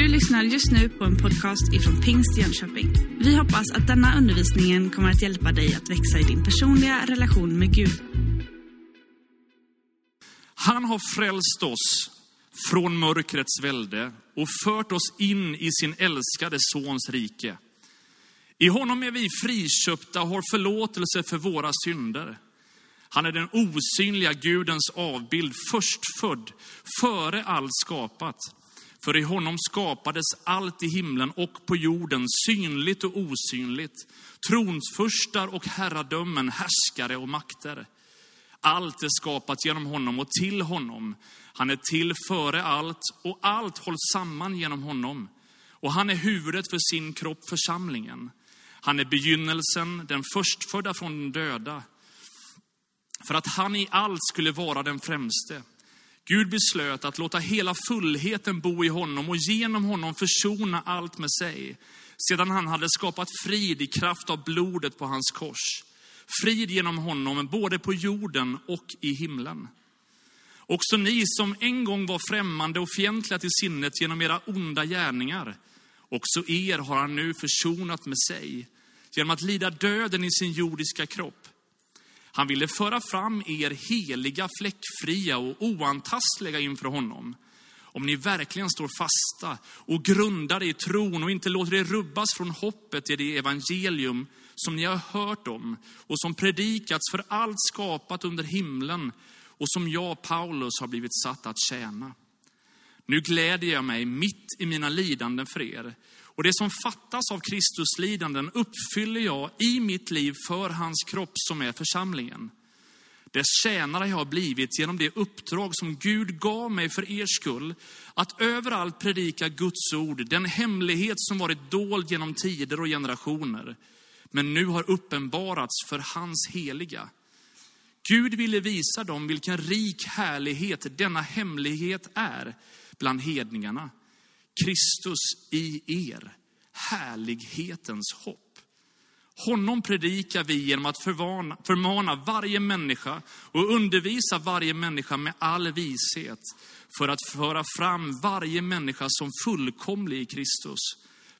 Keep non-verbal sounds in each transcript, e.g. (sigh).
Du lyssnar just nu på en podcast ifrån Pingst Jönköping. Vi hoppas att denna undervisning kommer att hjälpa dig att växa i din personliga relation med Gud. Han har frälst oss från mörkrets välde och fört oss in i sin älskade Sons rike. I honom är vi friköpta och har förlåtelse för våra synder. Han är den osynliga Gudens avbild, förstfödd, före allt skapat. För i honom skapades allt i himlen och på jorden, synligt och osynligt. Tronsfurstar och herradömen, härskare och makter. Allt är skapat genom honom och till honom. Han är till före allt och allt hålls samman genom honom. Och han är huvudet för sin kropp, församlingen. Han är begynnelsen, den förstfödda från den döda. För att han i allt skulle vara den främste. Gud beslöt att låta hela fullheten bo i honom och genom honom försona allt med sig. Sedan han hade skapat frid i kraft av blodet på hans kors. Frid genom honom, både på jorden och i himlen. Också ni som en gång var främmande och fientliga till sinnet genom era onda gärningar, också er har han nu försonat med sig genom att lida döden i sin jordiska kropp. Han ville föra fram er heliga, fläckfria och oantastliga inför honom. Om ni verkligen står fasta och grundade i tron och inte låter er rubbas från hoppet i det evangelium som ni har hört om och som predikats för allt skapat under himlen och som jag, Paulus, har blivit satt att tjäna. Nu gläder jag mig mitt i mina lidanden för er. Och det som fattas av Kristus lidanden uppfyller jag i mitt liv för hans kropp som är församlingen. Dess tjänare jag har blivit genom det uppdrag som Gud gav mig för er skull, att överallt predika Guds ord, den hemlighet som varit dold genom tider och generationer, men nu har uppenbarats för hans heliga. Gud ville visa dem vilken rik härlighet denna hemlighet är bland hedningarna. Kristus i er, härlighetens hopp. Honom predikar vi genom att förvana, förmana varje människa och undervisa varje människa med all vishet för att föra fram varje människa som fullkomlig i Kristus.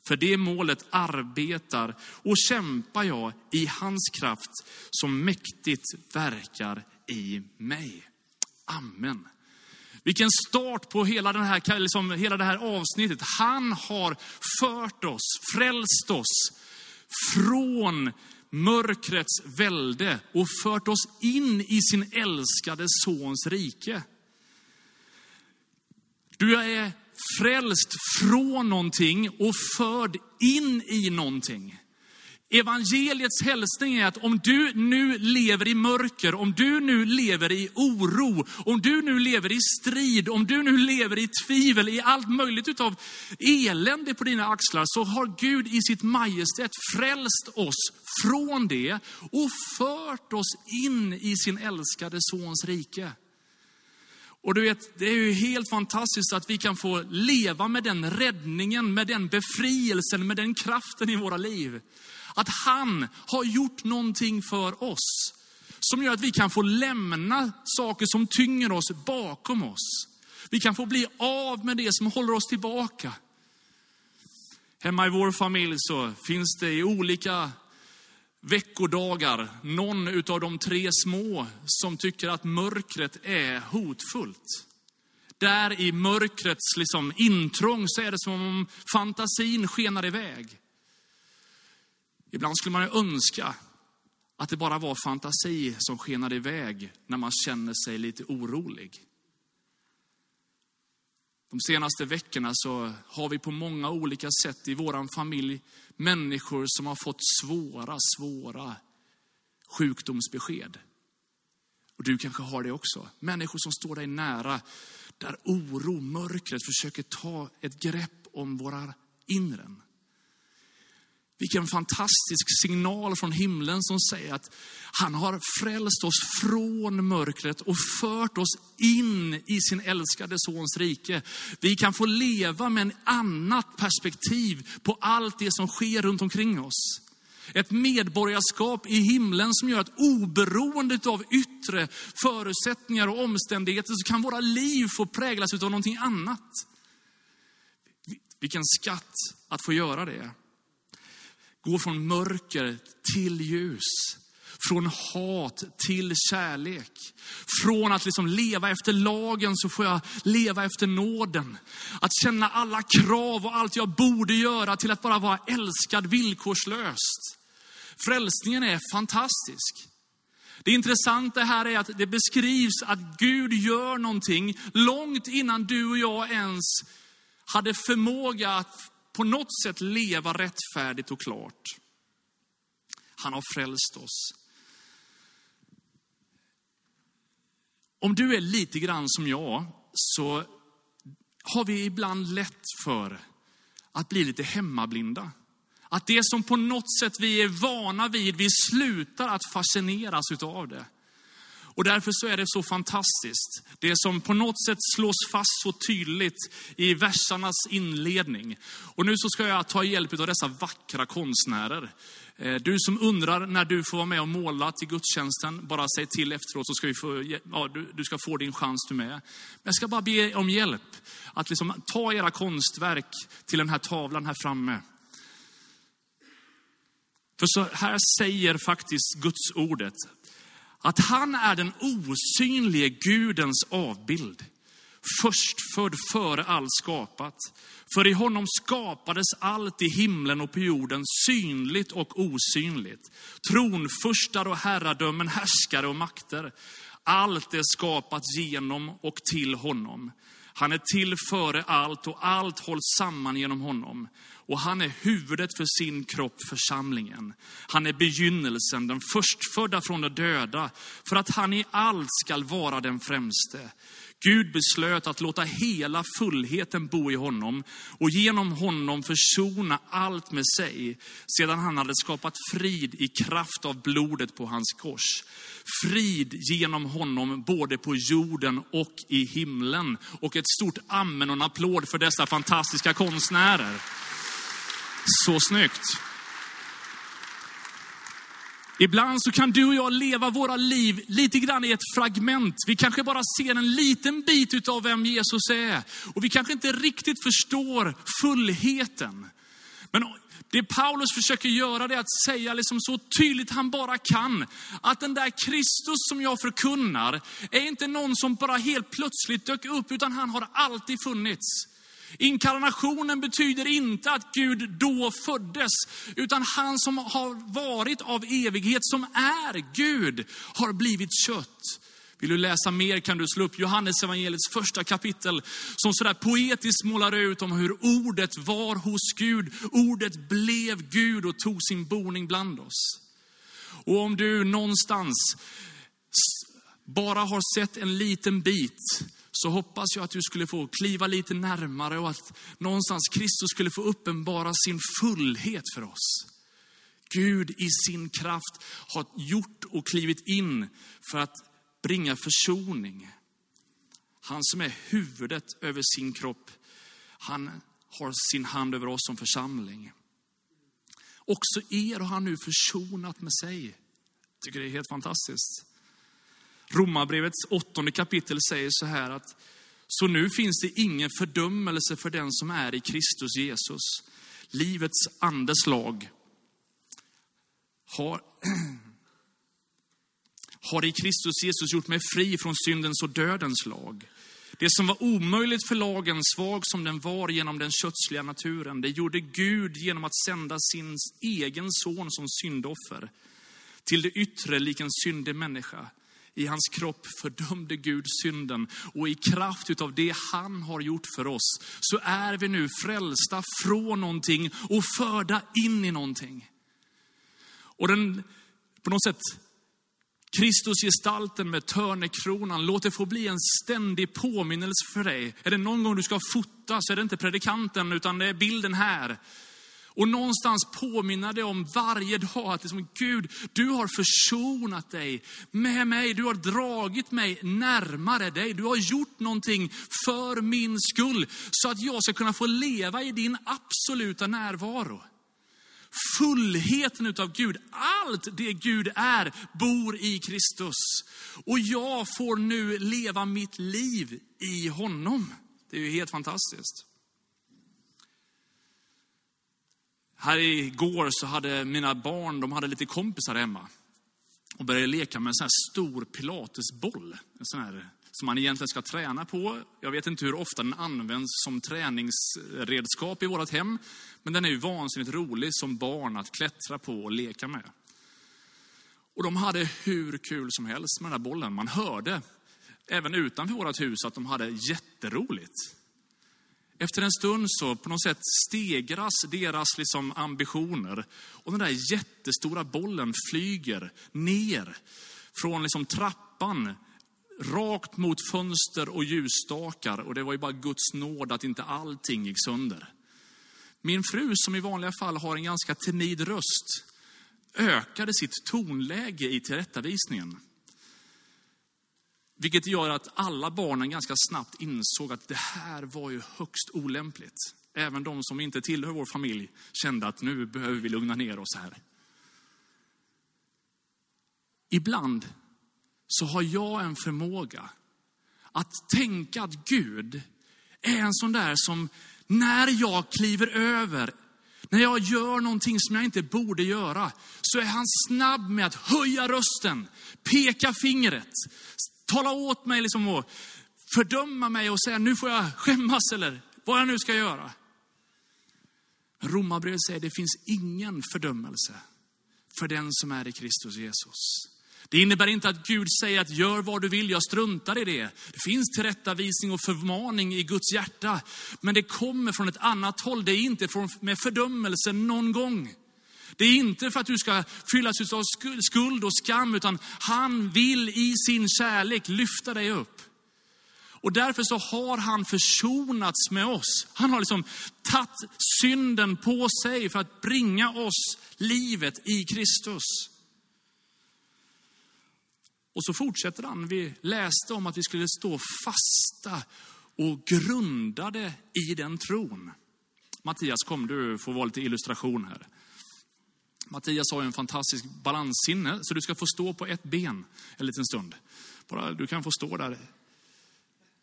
För det målet arbetar och kämpar jag i hans kraft som mäktigt verkar i mig. Amen. Vilken start på hela, den här, liksom, hela det här avsnittet. Han har fört oss, frälst oss från mörkrets välde och fört oss in i sin älskade sons rike. Du är frälst från någonting och förd in i någonting. Evangeliets hälsning är att om du nu lever i mörker, om du nu lever i oro, om du nu lever i strid, om du nu lever i tvivel, i allt möjligt utav elände på dina axlar, så har Gud i sitt majestät frälst oss från det och fört oss in i sin älskade sons rike. Och du vet, det är ju helt fantastiskt att vi kan få leva med den räddningen, med den befrielsen, med den kraften i våra liv. Att han har gjort någonting för oss som gör att vi kan få lämna saker som tynger oss bakom oss. Vi kan få bli av med det som håller oss tillbaka. Hemma i vår familj så finns det i olika veckodagar någon utav de tre små som tycker att mörkret är hotfullt. Där i mörkrets liksom intrång så är det som om fantasin skenar iväg. Ibland skulle man ju önska att det bara var fantasi som skenade iväg när man känner sig lite orolig. De senaste veckorna så har vi på många olika sätt i vår familj människor som har fått svåra, svåra sjukdomsbesked. Och du kanske har det också. Människor som står dig nära, där oro, mörkret försöker ta ett grepp om våra inren. Vilken fantastisk signal från himlen som säger att han har frälst oss från mörkret och fört oss in i sin älskade sons rike. Vi kan få leva med en annat perspektiv på allt det som sker runt omkring oss. Ett medborgarskap i himlen som gör att oberoende av yttre förutsättningar och omständigheter så kan våra liv få präglas av någonting annat. Vilken skatt att få göra det. Gå från mörker till ljus. Från hat till kärlek. Från att liksom leva efter lagen så får jag leva efter nåden. Att känna alla krav och allt jag borde göra till att bara vara älskad villkorslöst. Frälsningen är fantastisk. Det intressanta här är att det beskrivs att Gud gör någonting långt innan du och jag ens hade förmåga att på något sätt leva rättfärdigt och klart. Han har frälst oss. Om du är lite grann som jag så har vi ibland lätt för att bli lite hemmablinda. Att det som på något sätt vi är vana vid, vi slutar att fascineras utav det. Och därför så är det så fantastiskt. Det som på något sätt slås fast så tydligt i versarnas inledning. Och nu så ska jag ta hjälp av dessa vackra konstnärer. Eh, du som undrar när du får vara med och måla till gudstjänsten, bara säg till efteråt så ska vi få, ja, du, du ska få din chans du med. Men jag ska bara be om hjälp att liksom ta era konstverk till den här tavlan här framme. För så här säger faktiskt Guds ordet att han är den osynlige Gudens avbild. Förstfödd före allt skapat. För i honom skapades allt i himlen och på jorden, synligt och osynligt. Tronfurstar och herradömen, härskare och makter. Allt är skapat genom och till honom. Han är till före allt och allt hålls samman genom honom. Och han är huvudet för sin kropp, församlingen. Han är begynnelsen, den förstfödda från de döda, för att han i allt skall vara den främste. Gud beslöt att låta hela fullheten bo i honom och genom honom försona allt med sig, sedan han hade skapat frid i kraft av blodet på hans kors. Frid genom honom både på jorden och i himlen. Och ett stort amen och en applåd för dessa fantastiska konstnärer. Så snyggt. Ibland så kan du och jag leva våra liv lite grann i ett fragment. Vi kanske bara ser en liten bit av vem Jesus är. Och vi kanske inte riktigt förstår fullheten. Men det Paulus försöker göra det är att säga liksom så tydligt han bara kan, att den där Kristus som jag förkunnar är inte någon som bara helt plötsligt dök upp, utan han har alltid funnits. Inkarnationen betyder inte att Gud då föddes, utan han som har varit av evighet, som är Gud, har blivit kött. Vill du läsa mer kan du slå upp Johannes evangeliets första kapitel som sådär poetiskt målar ut om hur ordet var hos Gud. Ordet blev Gud och tog sin boning bland oss. Och om du någonstans bara har sett en liten bit så hoppas jag att du skulle få kliva lite närmare och att någonstans Kristus skulle få uppenbara sin fullhet för oss. Gud i sin kraft har gjort och klivit in för att bringa försoning. Han som är huvudet över sin kropp, han har sin hand över oss som församling. Också er har han nu försonat med sig. Jag tycker det är helt fantastiskt. Romarbrevets åttonde kapitel säger så här att så nu finns det ingen fördömelse för den som är i Kristus Jesus. Livets andes lag har, (clears throat) har i Kristus Jesus gjort mig fri från syndens och dödens lag. Det som var omöjligt för lagen, svag som den var genom den kötsliga naturen, det gjorde Gud genom att sända sin egen son som syndoffer. Till det yttre lik en syndig människa i hans kropp fördömde Gud synden och i kraft av det han har gjort för oss så är vi nu frälsta från någonting och förda in i någonting. Och den, på något sätt, Kristusgestalten med törnekronan, låt det få bli en ständig påminnelse för dig. Är det någon gång du ska fota så är det inte predikanten utan det är bilden här. Och någonstans påminna dig om varje dag att liksom, Gud, du har försonat dig med mig. Du har dragit mig närmare dig. Du har gjort någonting för min skull så att jag ska kunna få leva i din absoluta närvaro. Fullheten utav Gud, allt det Gud är, bor i Kristus. Och jag får nu leva mitt liv i honom. Det är ju helt fantastiskt. Här igår så hade mina barn, de hade lite kompisar hemma och började leka med en sån här stor pilatesboll. En sån här som man egentligen ska träna på. Jag vet inte hur ofta den används som träningsredskap i vårt hem. Men den är ju vansinnigt rolig som barn att klättra på och leka med. Och de hade hur kul som helst med den här bollen. Man hörde även utanför vårt hus att de hade jätteroligt. Efter en stund så på något sätt stegras deras liksom ambitioner. Och den där jättestora bollen flyger ner från liksom trappan rakt mot fönster och ljusstakar. Och det var ju bara Guds nåd att inte allting gick sönder. Min fru, som i vanliga fall har en ganska timid röst, ökade sitt tonläge i tillrättavisningen. Vilket gör att alla barnen ganska snabbt insåg att det här var ju högst olämpligt. Även de som inte tillhör vår familj kände att nu behöver vi lugna ner oss här. Ibland så har jag en förmåga att tänka att Gud är en sån där som när jag kliver över, när jag gör någonting som jag inte borde göra, så är han snabb med att höja rösten, peka fingret, tala åt mig liksom och fördöma mig och säga nu får jag skämmas eller vad jag nu ska göra. Romarbrevet säger det finns ingen fördömelse för den som är i Kristus Jesus. Det innebär inte att Gud säger att gör vad du vill, jag struntar i det. Det finns tillrättavisning och förmaning i Guds hjärta. Men det kommer från ett annat håll. Det är inte från, med fördömelse någon gång. Det är inte för att du ska fyllas av skuld och skam, utan han vill i sin kärlek lyfta dig upp. Och därför så har han försonats med oss. Han har liksom tagit synden på sig för att bringa oss livet i Kristus. Och så fortsätter han. Vi läste om att vi skulle stå fasta och grundade i den tron. Mattias, kom du får vara lite illustration här. Mattias har ju en fantastisk balanssinne, så du ska få stå på ett ben en liten stund. Bara, du kan få stå där.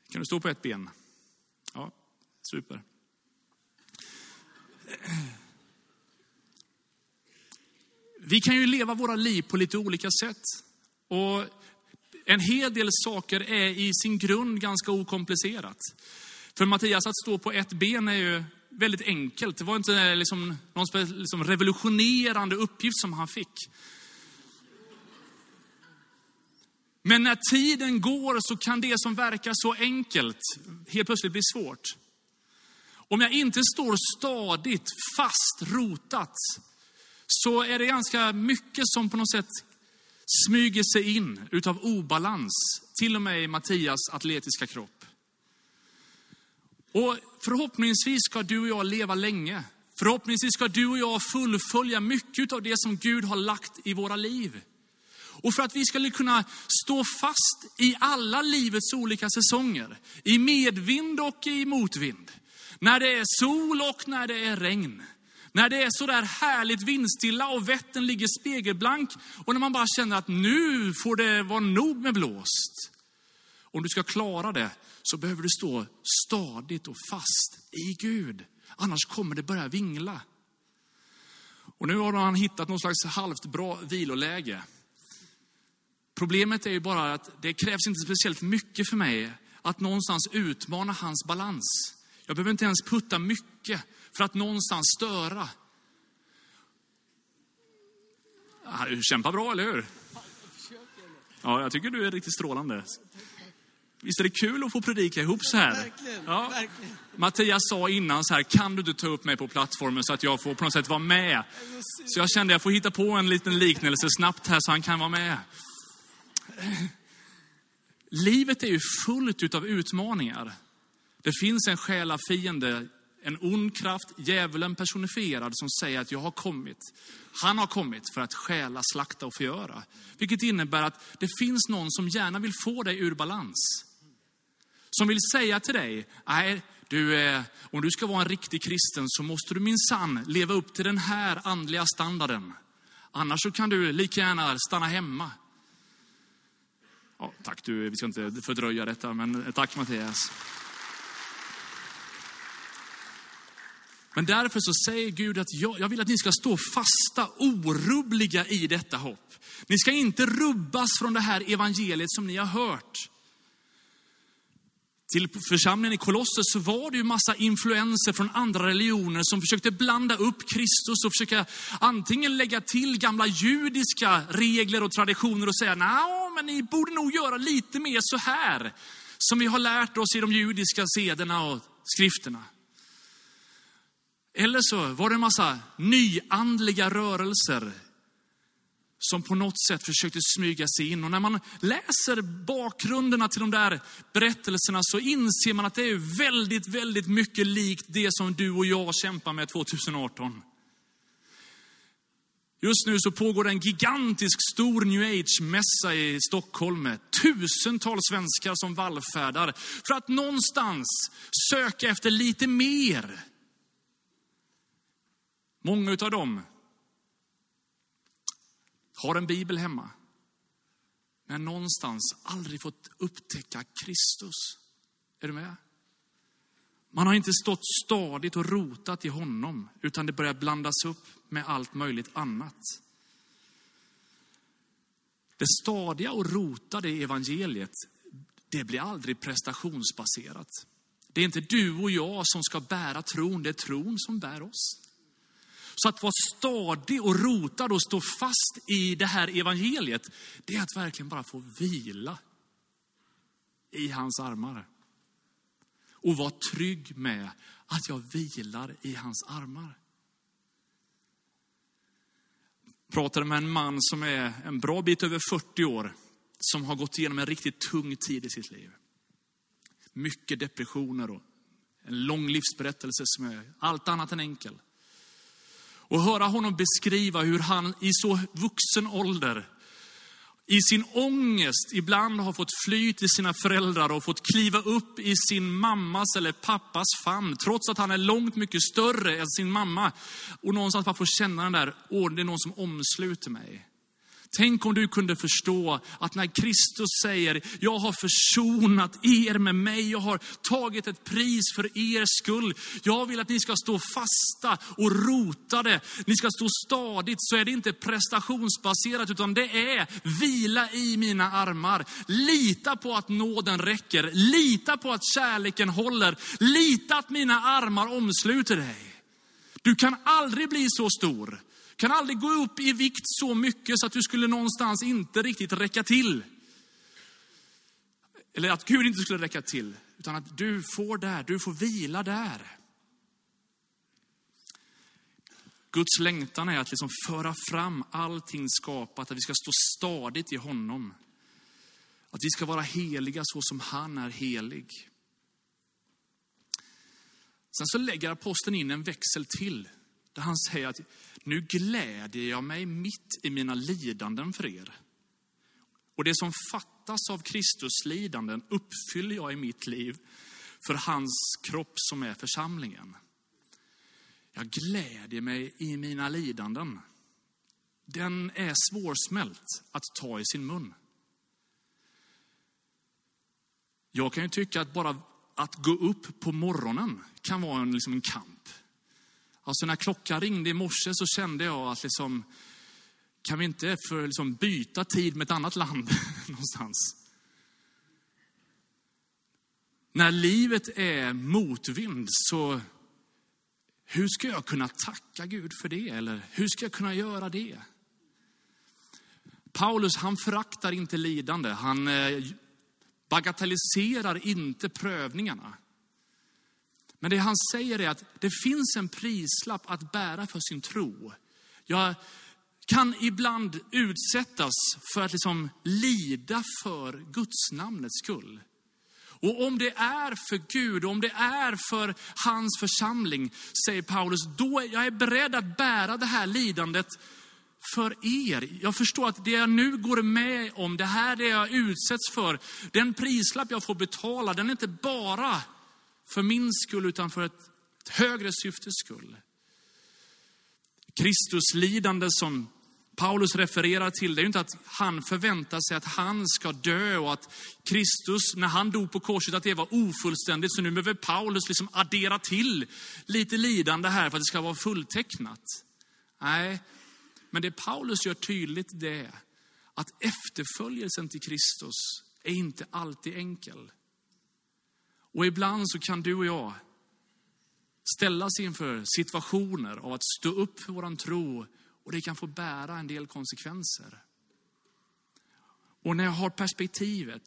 Kan du stå på ett ben? Ja, super. Vi kan ju leva våra liv på lite olika sätt. Och en hel del saker är i sin grund ganska okomplicerat. För Mattias att stå på ett ben är ju väldigt enkelt. Det var inte eh, liksom någon liksom revolutionerande uppgift som han fick. Men när tiden går så kan det som verkar så enkelt helt plötsligt bli svårt. Om jag inte står stadigt, fast rotat, så är det ganska mycket som på något sätt smyger sig in utav obalans, till och med i Mattias atletiska kropp. Och förhoppningsvis ska du och jag leva länge. Förhoppningsvis ska du och jag fullfölja mycket av det som Gud har lagt i våra liv. Och för att vi ska kunna stå fast i alla livets olika säsonger, i medvind och i motvind, när det är sol och när det är regn, när det är så där härligt vindstilla och vätten ligger spegelblank och när man bara känner att nu får det vara nog med blåst. Om du ska klara det så behöver du stå stadigt och fast i Gud. Annars kommer det börja vingla. Och nu har han hittat någon slags halvt bra viloläge. Problemet är ju bara att det krävs inte speciellt mycket för mig att någonstans utmana hans balans. Jag behöver inte ens putta mycket för att någonstans störa. Ah, du kämpar bra, eller hur? Ja, jag tycker du är riktigt strålande. Visst är det kul att få predika ihop så här? Verkligen, Ja. verkligen. Mattias sa innan så här, kan du inte ta upp mig på plattformen så att jag får på något sätt vara med? Så jag kände jag får hitta på en liten liknelse snabbt här så han kan vara med. Livet är ju fullt utav utmaningar. Det finns en själafiende, en ond kraft, djävulen personifierad, som säger att jag har kommit. Han har kommit för att stjäla, slakta och förgöra. Vilket innebär att det finns någon som gärna vill få dig ur balans. Som vill säga till dig, nej, du, eh, om du ska vara en riktig kristen så måste du minsann leva upp till den här andliga standarden. Annars så kan du lika gärna stanna hemma. Ja, tack du, vi ska inte fördröja detta, men eh, tack Mattias. Men därför så säger Gud att jag, jag vill att ni ska stå fasta, orubbliga i detta hopp. Ni ska inte rubbas från det här evangeliet som ni har hört. Till församlingen i Kolosser så var det ju massa influenser från andra religioner som försökte blanda upp Kristus och försöka antingen lägga till gamla judiska regler och traditioner och säga, nej, men ni borde nog göra lite mer så här, som vi har lärt oss i de judiska sederna och skrifterna. Eller så var det en massa nyandliga rörelser som på något sätt försökte smyga sig in. Och när man läser bakgrunderna till de där berättelserna så inser man att det är väldigt, väldigt mycket likt det som du och jag kämpar med 2018. Just nu så pågår en gigantisk stor new age-mässa i Stockholm med tusentals svenskar som vallfärdar för att någonstans söka efter lite mer. Många av dem har en bibel hemma, men någonstans aldrig fått upptäcka Kristus. Är du med? Man har inte stått stadigt och rotat i honom, utan det börjar blandas upp med allt möjligt annat. Det stadiga och rotade i evangeliet, det blir aldrig prestationsbaserat. Det är inte du och jag som ska bära tron, det är tron som bär oss. Så att vara stadig och rotad och stå fast i det här evangeliet, det är att verkligen bara få vila i hans armar. Och vara trygg med att jag vilar i hans armar. Jag pratade med en man som är en bra bit över 40 år, som har gått igenom en riktigt tung tid i sitt liv. Mycket depressioner och en lång livsberättelse som är allt annat än enkel. Och höra honom beskriva hur han i så vuxen ålder, i sin ångest, ibland har fått fly till sina föräldrar och fått kliva upp i sin mammas eller pappas famn, trots att han är långt mycket större än sin mamma. Och någonstans bara få känna den där, åh, det är någon som omsluter mig. Tänk om du kunde förstå att när Kristus säger, jag har försonat er med mig, jag har tagit ett pris för er skull. Jag vill att ni ska stå fasta och rotade, ni ska stå stadigt, så är det inte prestationsbaserat, utan det är vila i mina armar. Lita på att nåden räcker, lita på att kärleken håller, lita att mina armar omsluter dig. Du kan aldrig bli så stor kan aldrig gå upp i vikt så mycket så att du skulle någonstans inte riktigt räcka till. Eller att Gud inte skulle räcka till, utan att du får där, du får vila där. Guds längtan är att liksom föra fram allting skapat, att vi ska stå stadigt i honom. Att vi ska vara heliga så som han är helig. Sen så lägger aposteln in en växel till, där han säger att nu glädjer jag mig mitt i mina lidanden för er. Och det som fattas av Kristus lidanden uppfyller jag i mitt liv för hans kropp som är församlingen. Jag glädjer mig i mina lidanden. Den är svårsmält att ta i sin mun. Jag kan ju tycka att bara att gå upp på morgonen kan vara en, liksom en kamp. Alltså när klockan ringde i morse så kände jag att liksom, kan vi inte för liksom byta tid med ett annat land (laughs) någonstans? När livet är motvind så hur ska jag kunna tacka Gud för det? Eller hur ska jag kunna göra det? Paulus han föraktar inte lidande. Han eh, bagatelliserar inte prövningarna. Men det han säger är att det finns en prislapp att bära för sin tro. Jag kan ibland utsättas för att liksom lida för Guds namnets skull. Och om det är för Gud, om det är för hans församling, säger Paulus, då är jag beredd att bära det här lidandet för er. Jag förstår att det jag nu går med om, det här det jag utsätts för, den prislapp jag får betala, den är inte bara för min skull utan för ett, ett högre syftes skull. Kristus lidande som Paulus refererar till det är ju inte att han förväntar sig att han ska dö och att Kristus, när han dog på korset, att det var ofullständigt. Så nu behöver Paulus liksom addera till lite lidande här för att det ska vara fulltecknat. Nej, men det Paulus gör tydligt det är att efterföljelsen till Kristus är inte alltid enkel. Och ibland så kan du och jag ställas inför situationer av att stå upp för våran tro och det kan få bära en del konsekvenser. Och när jag har perspektivet,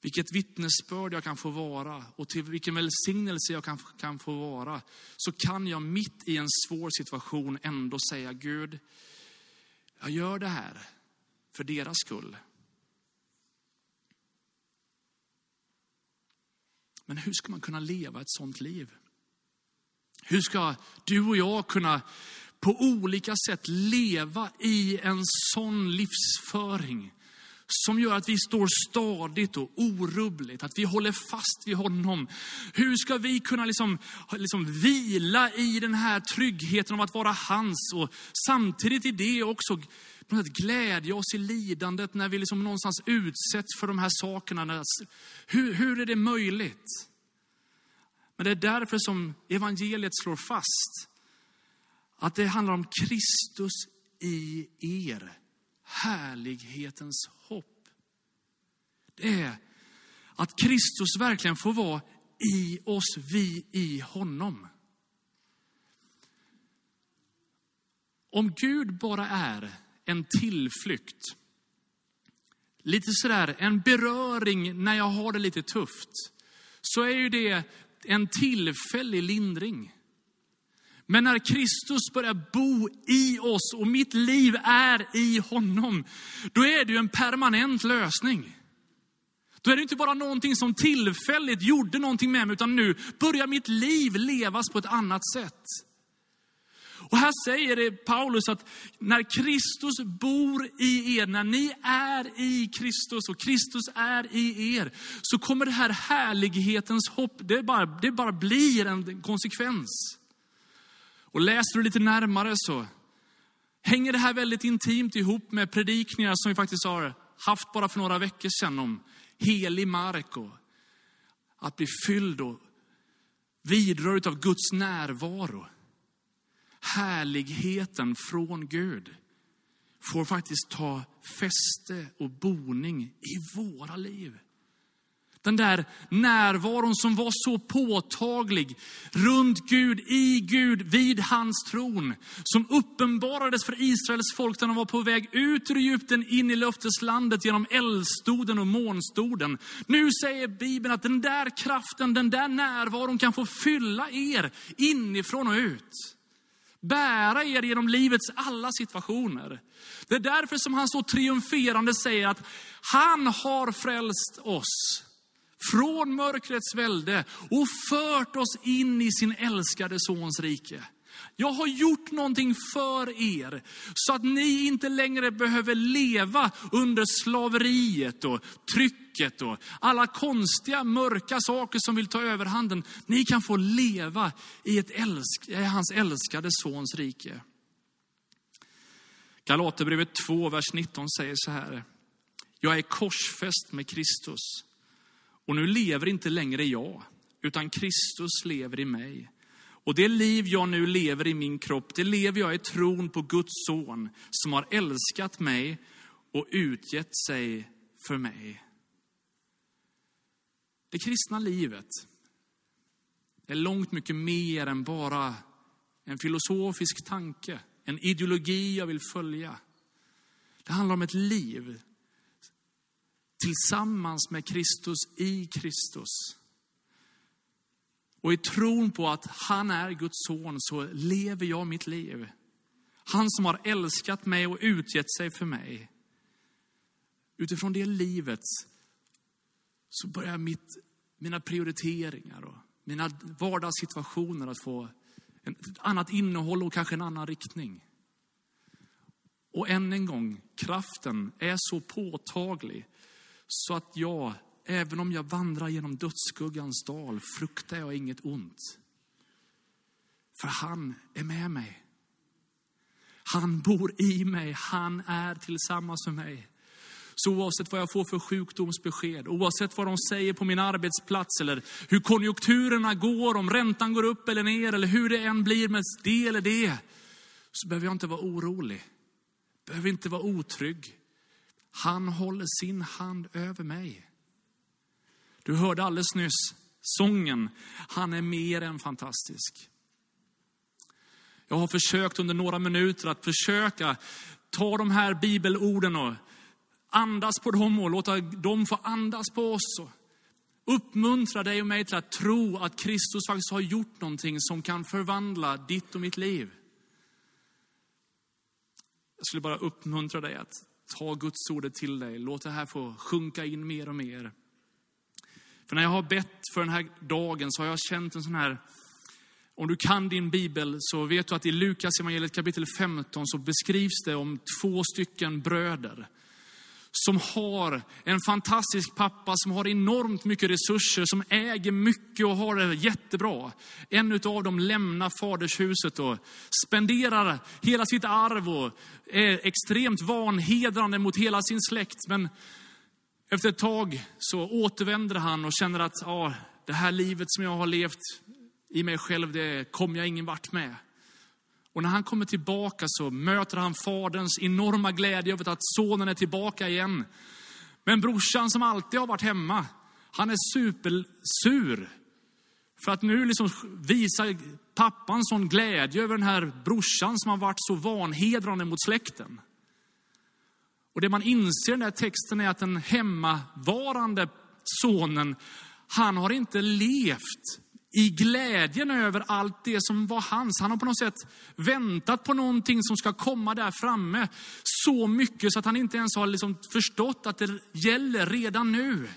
vilket vittnesbörd jag kan få vara och till vilken välsignelse jag kan, kan få vara, så kan jag mitt i en svår situation ändå säga Gud, jag gör det här för deras skull. Men hur ska man kunna leva ett sånt liv? Hur ska du och jag kunna på olika sätt leva i en sån livsföring som gör att vi står stadigt och orubbligt, att vi håller fast vid honom. Hur ska vi kunna liksom, liksom vila i den här tryggheten av att vara hans och samtidigt i det också på något sätt glädja oss i lidandet när vi liksom någonstans utsätts för de här sakerna. Hur, hur är det möjligt? Men det är därför som evangeliet slår fast att det handlar om Kristus i er, härlighetens hopp. Det är att Kristus verkligen får vara i oss, vi i honom. Om Gud bara är en tillflykt, lite sådär en beröring när jag har det lite tufft, så är ju det en tillfällig lindring. Men när Kristus börjar bo i oss och mitt liv är i honom, då är det ju en permanent lösning. Då är det inte bara någonting som tillfälligt gjorde någonting med mig, utan nu börjar mitt liv levas på ett annat sätt. Och här säger det Paulus att när Kristus bor i er, när ni är i Kristus och Kristus är i er, så kommer det här härlighetens hopp, det bara, det bara blir en konsekvens. Och läser du lite närmare så hänger det här väldigt intimt ihop med predikningar som vi faktiskt har haft bara för några veckor sedan om helig mark och att bli fylld och vidrörd av Guds närvaro. Härligheten från Gud får faktiskt ta fäste och boning i våra liv. Den där närvaron som var så påtaglig runt Gud, i Gud, vid hans tron. Som uppenbarades för Israels folk när de var på väg ut ur Egypten in i löfteslandet genom eldstoden och månstoden. Nu säger Bibeln att den där kraften, den där närvaron kan få fylla er inifrån och ut. Bära er genom livets alla situationer. Det är därför som han så triumferande säger att han har frälst oss från mörkrets välde och fört oss in i sin älskade sons rike. Jag har gjort någonting för er så att ni inte längre behöver leva under slaveriet och trycket och alla konstiga mörka saker som vill ta överhanden. Ni kan få leva i, ett älsk, i hans älskade sons rike. Galaterbrevet 2, vers 19 säger så här. Jag är korsfäst med Kristus. Och nu lever inte längre jag, utan Kristus lever i mig. Och det liv jag nu lever i min kropp, det lever jag i tron på Guds son, som har älskat mig och utgett sig för mig. Det kristna livet är långt mycket mer än bara en filosofisk tanke, en ideologi jag vill följa. Det handlar om ett liv tillsammans med Kristus i Kristus. Och i tron på att han är Guds son så lever jag mitt liv. Han som har älskat mig och utgett sig för mig. Utifrån det livet så börjar mitt, mina prioriteringar och mina vardagssituationer att få ett annat innehåll och kanske en annan riktning. Och än en gång, kraften är så påtaglig så att jag, även om jag vandrar genom dödsskuggans dal, fruktar jag inget ont. För han är med mig. Han bor i mig, han är tillsammans med mig. Så oavsett vad jag får för sjukdomsbesked, oavsett vad de säger på min arbetsplats eller hur konjunkturerna går, om räntan går upp eller ner eller hur det än blir med det eller det, så behöver jag inte vara orolig. Behöver inte vara otrygg. Han håller sin hand över mig. Du hörde alldeles nyss sången, han är mer än fantastisk. Jag har försökt under några minuter att försöka ta de här bibelorden och andas på dem och låta dem få andas på oss. Och uppmuntra dig och mig till att tro att Kristus faktiskt har gjort någonting som kan förvandla ditt och mitt liv. Jag skulle bara uppmuntra dig att ta Guds ordet till dig. Låt det här få sjunka in mer och mer. För när jag har bett för den här dagen så har jag känt en sån här, om du kan din bibel så vet du att i Lukas evangeliet kapitel 15 så beskrivs det om två stycken bröder som har en fantastisk pappa som har enormt mycket resurser, som äger mycket och har det jättebra. En av dem lämnar fadershuset och spenderar hela sitt arv och är extremt vanhedrande mot hela sin släkt. Men efter ett tag så återvänder han och känner att ja, det här livet som jag har levt i mig själv, det kommer jag ingen vart med. Och när han kommer tillbaka så möter han faderns enorma glädje över att sonen är tillbaka igen. Men brorsan som alltid har varit hemma, han är supersur. För att nu liksom visar pappan sån glädje över den här brorsan som har varit så vanhedrande mot släkten. Och det man inser i den här texten är att den hemmavarande sonen, han har inte levt i glädjen över allt det som var hans. Han har på något sätt väntat på någonting som ska komma där framme så mycket så att han inte ens har liksom förstått att det gäller redan nu.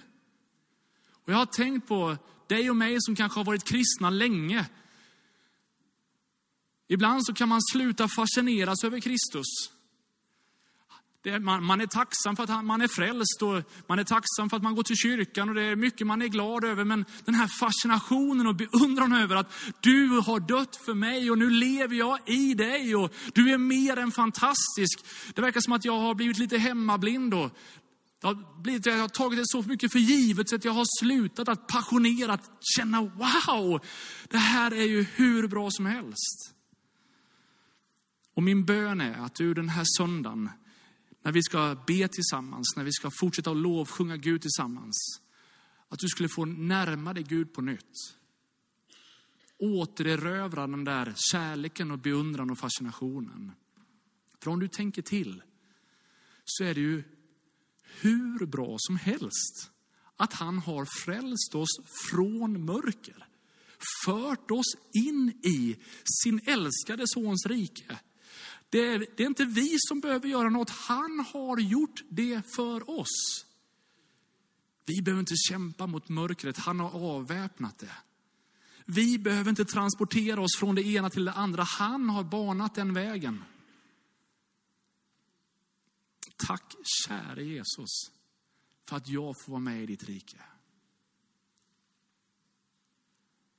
Och jag har tänkt på dig och mig som kanske har varit kristna länge. Ibland så kan man sluta fascineras över Kristus. Det, man, man, är tacksam för att man är frälst och man är tacksam för att man går till kyrkan och det är mycket man är glad över. Men den här fascinationen och beundran över att du har dött för mig och nu lever jag i dig och du är mer än fantastisk. Det verkar som att jag har blivit lite hemmablind och det har blivit, jag har tagit det så mycket för givet så att jag har slutat att passionerat känna wow, det här är ju hur bra som helst. Och min bön är att du den här söndagen när vi ska be tillsammans, när vi ska fortsätta att lovsjunga Gud tillsammans. Att du skulle få närma dig Gud på nytt. Återerövra den där kärleken och beundran och fascinationen. För om du tänker till så är det ju hur bra som helst att han har frälst oss från mörker. Fört oss in i sin älskade sons rike. Det är, det är inte vi som behöver göra något. Han har gjort det för oss. Vi behöver inte kämpa mot mörkret. Han har avväpnat det. Vi behöver inte transportera oss från det ena till det andra. Han har banat den vägen. Tack käre Jesus för att jag får vara med i ditt rike.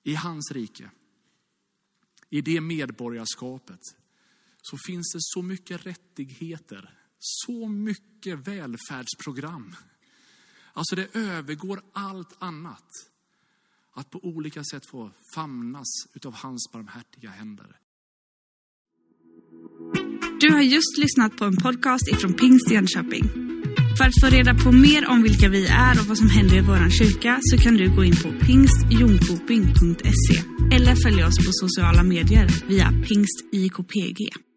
I hans rike. I det medborgarskapet så finns det så mycket rättigheter, så mycket välfärdsprogram. Alltså det övergår allt annat. Att på olika sätt få famnas utav hans barmhärtiga händer. Du har just lyssnat på en podcast ifrån Pingst Jönköping. För att få reda på mer om vilka vi är och vad som händer i vår kyrka så kan du gå in på pingstjonkoping.se eller följa oss på sociala medier via pingstjkpg.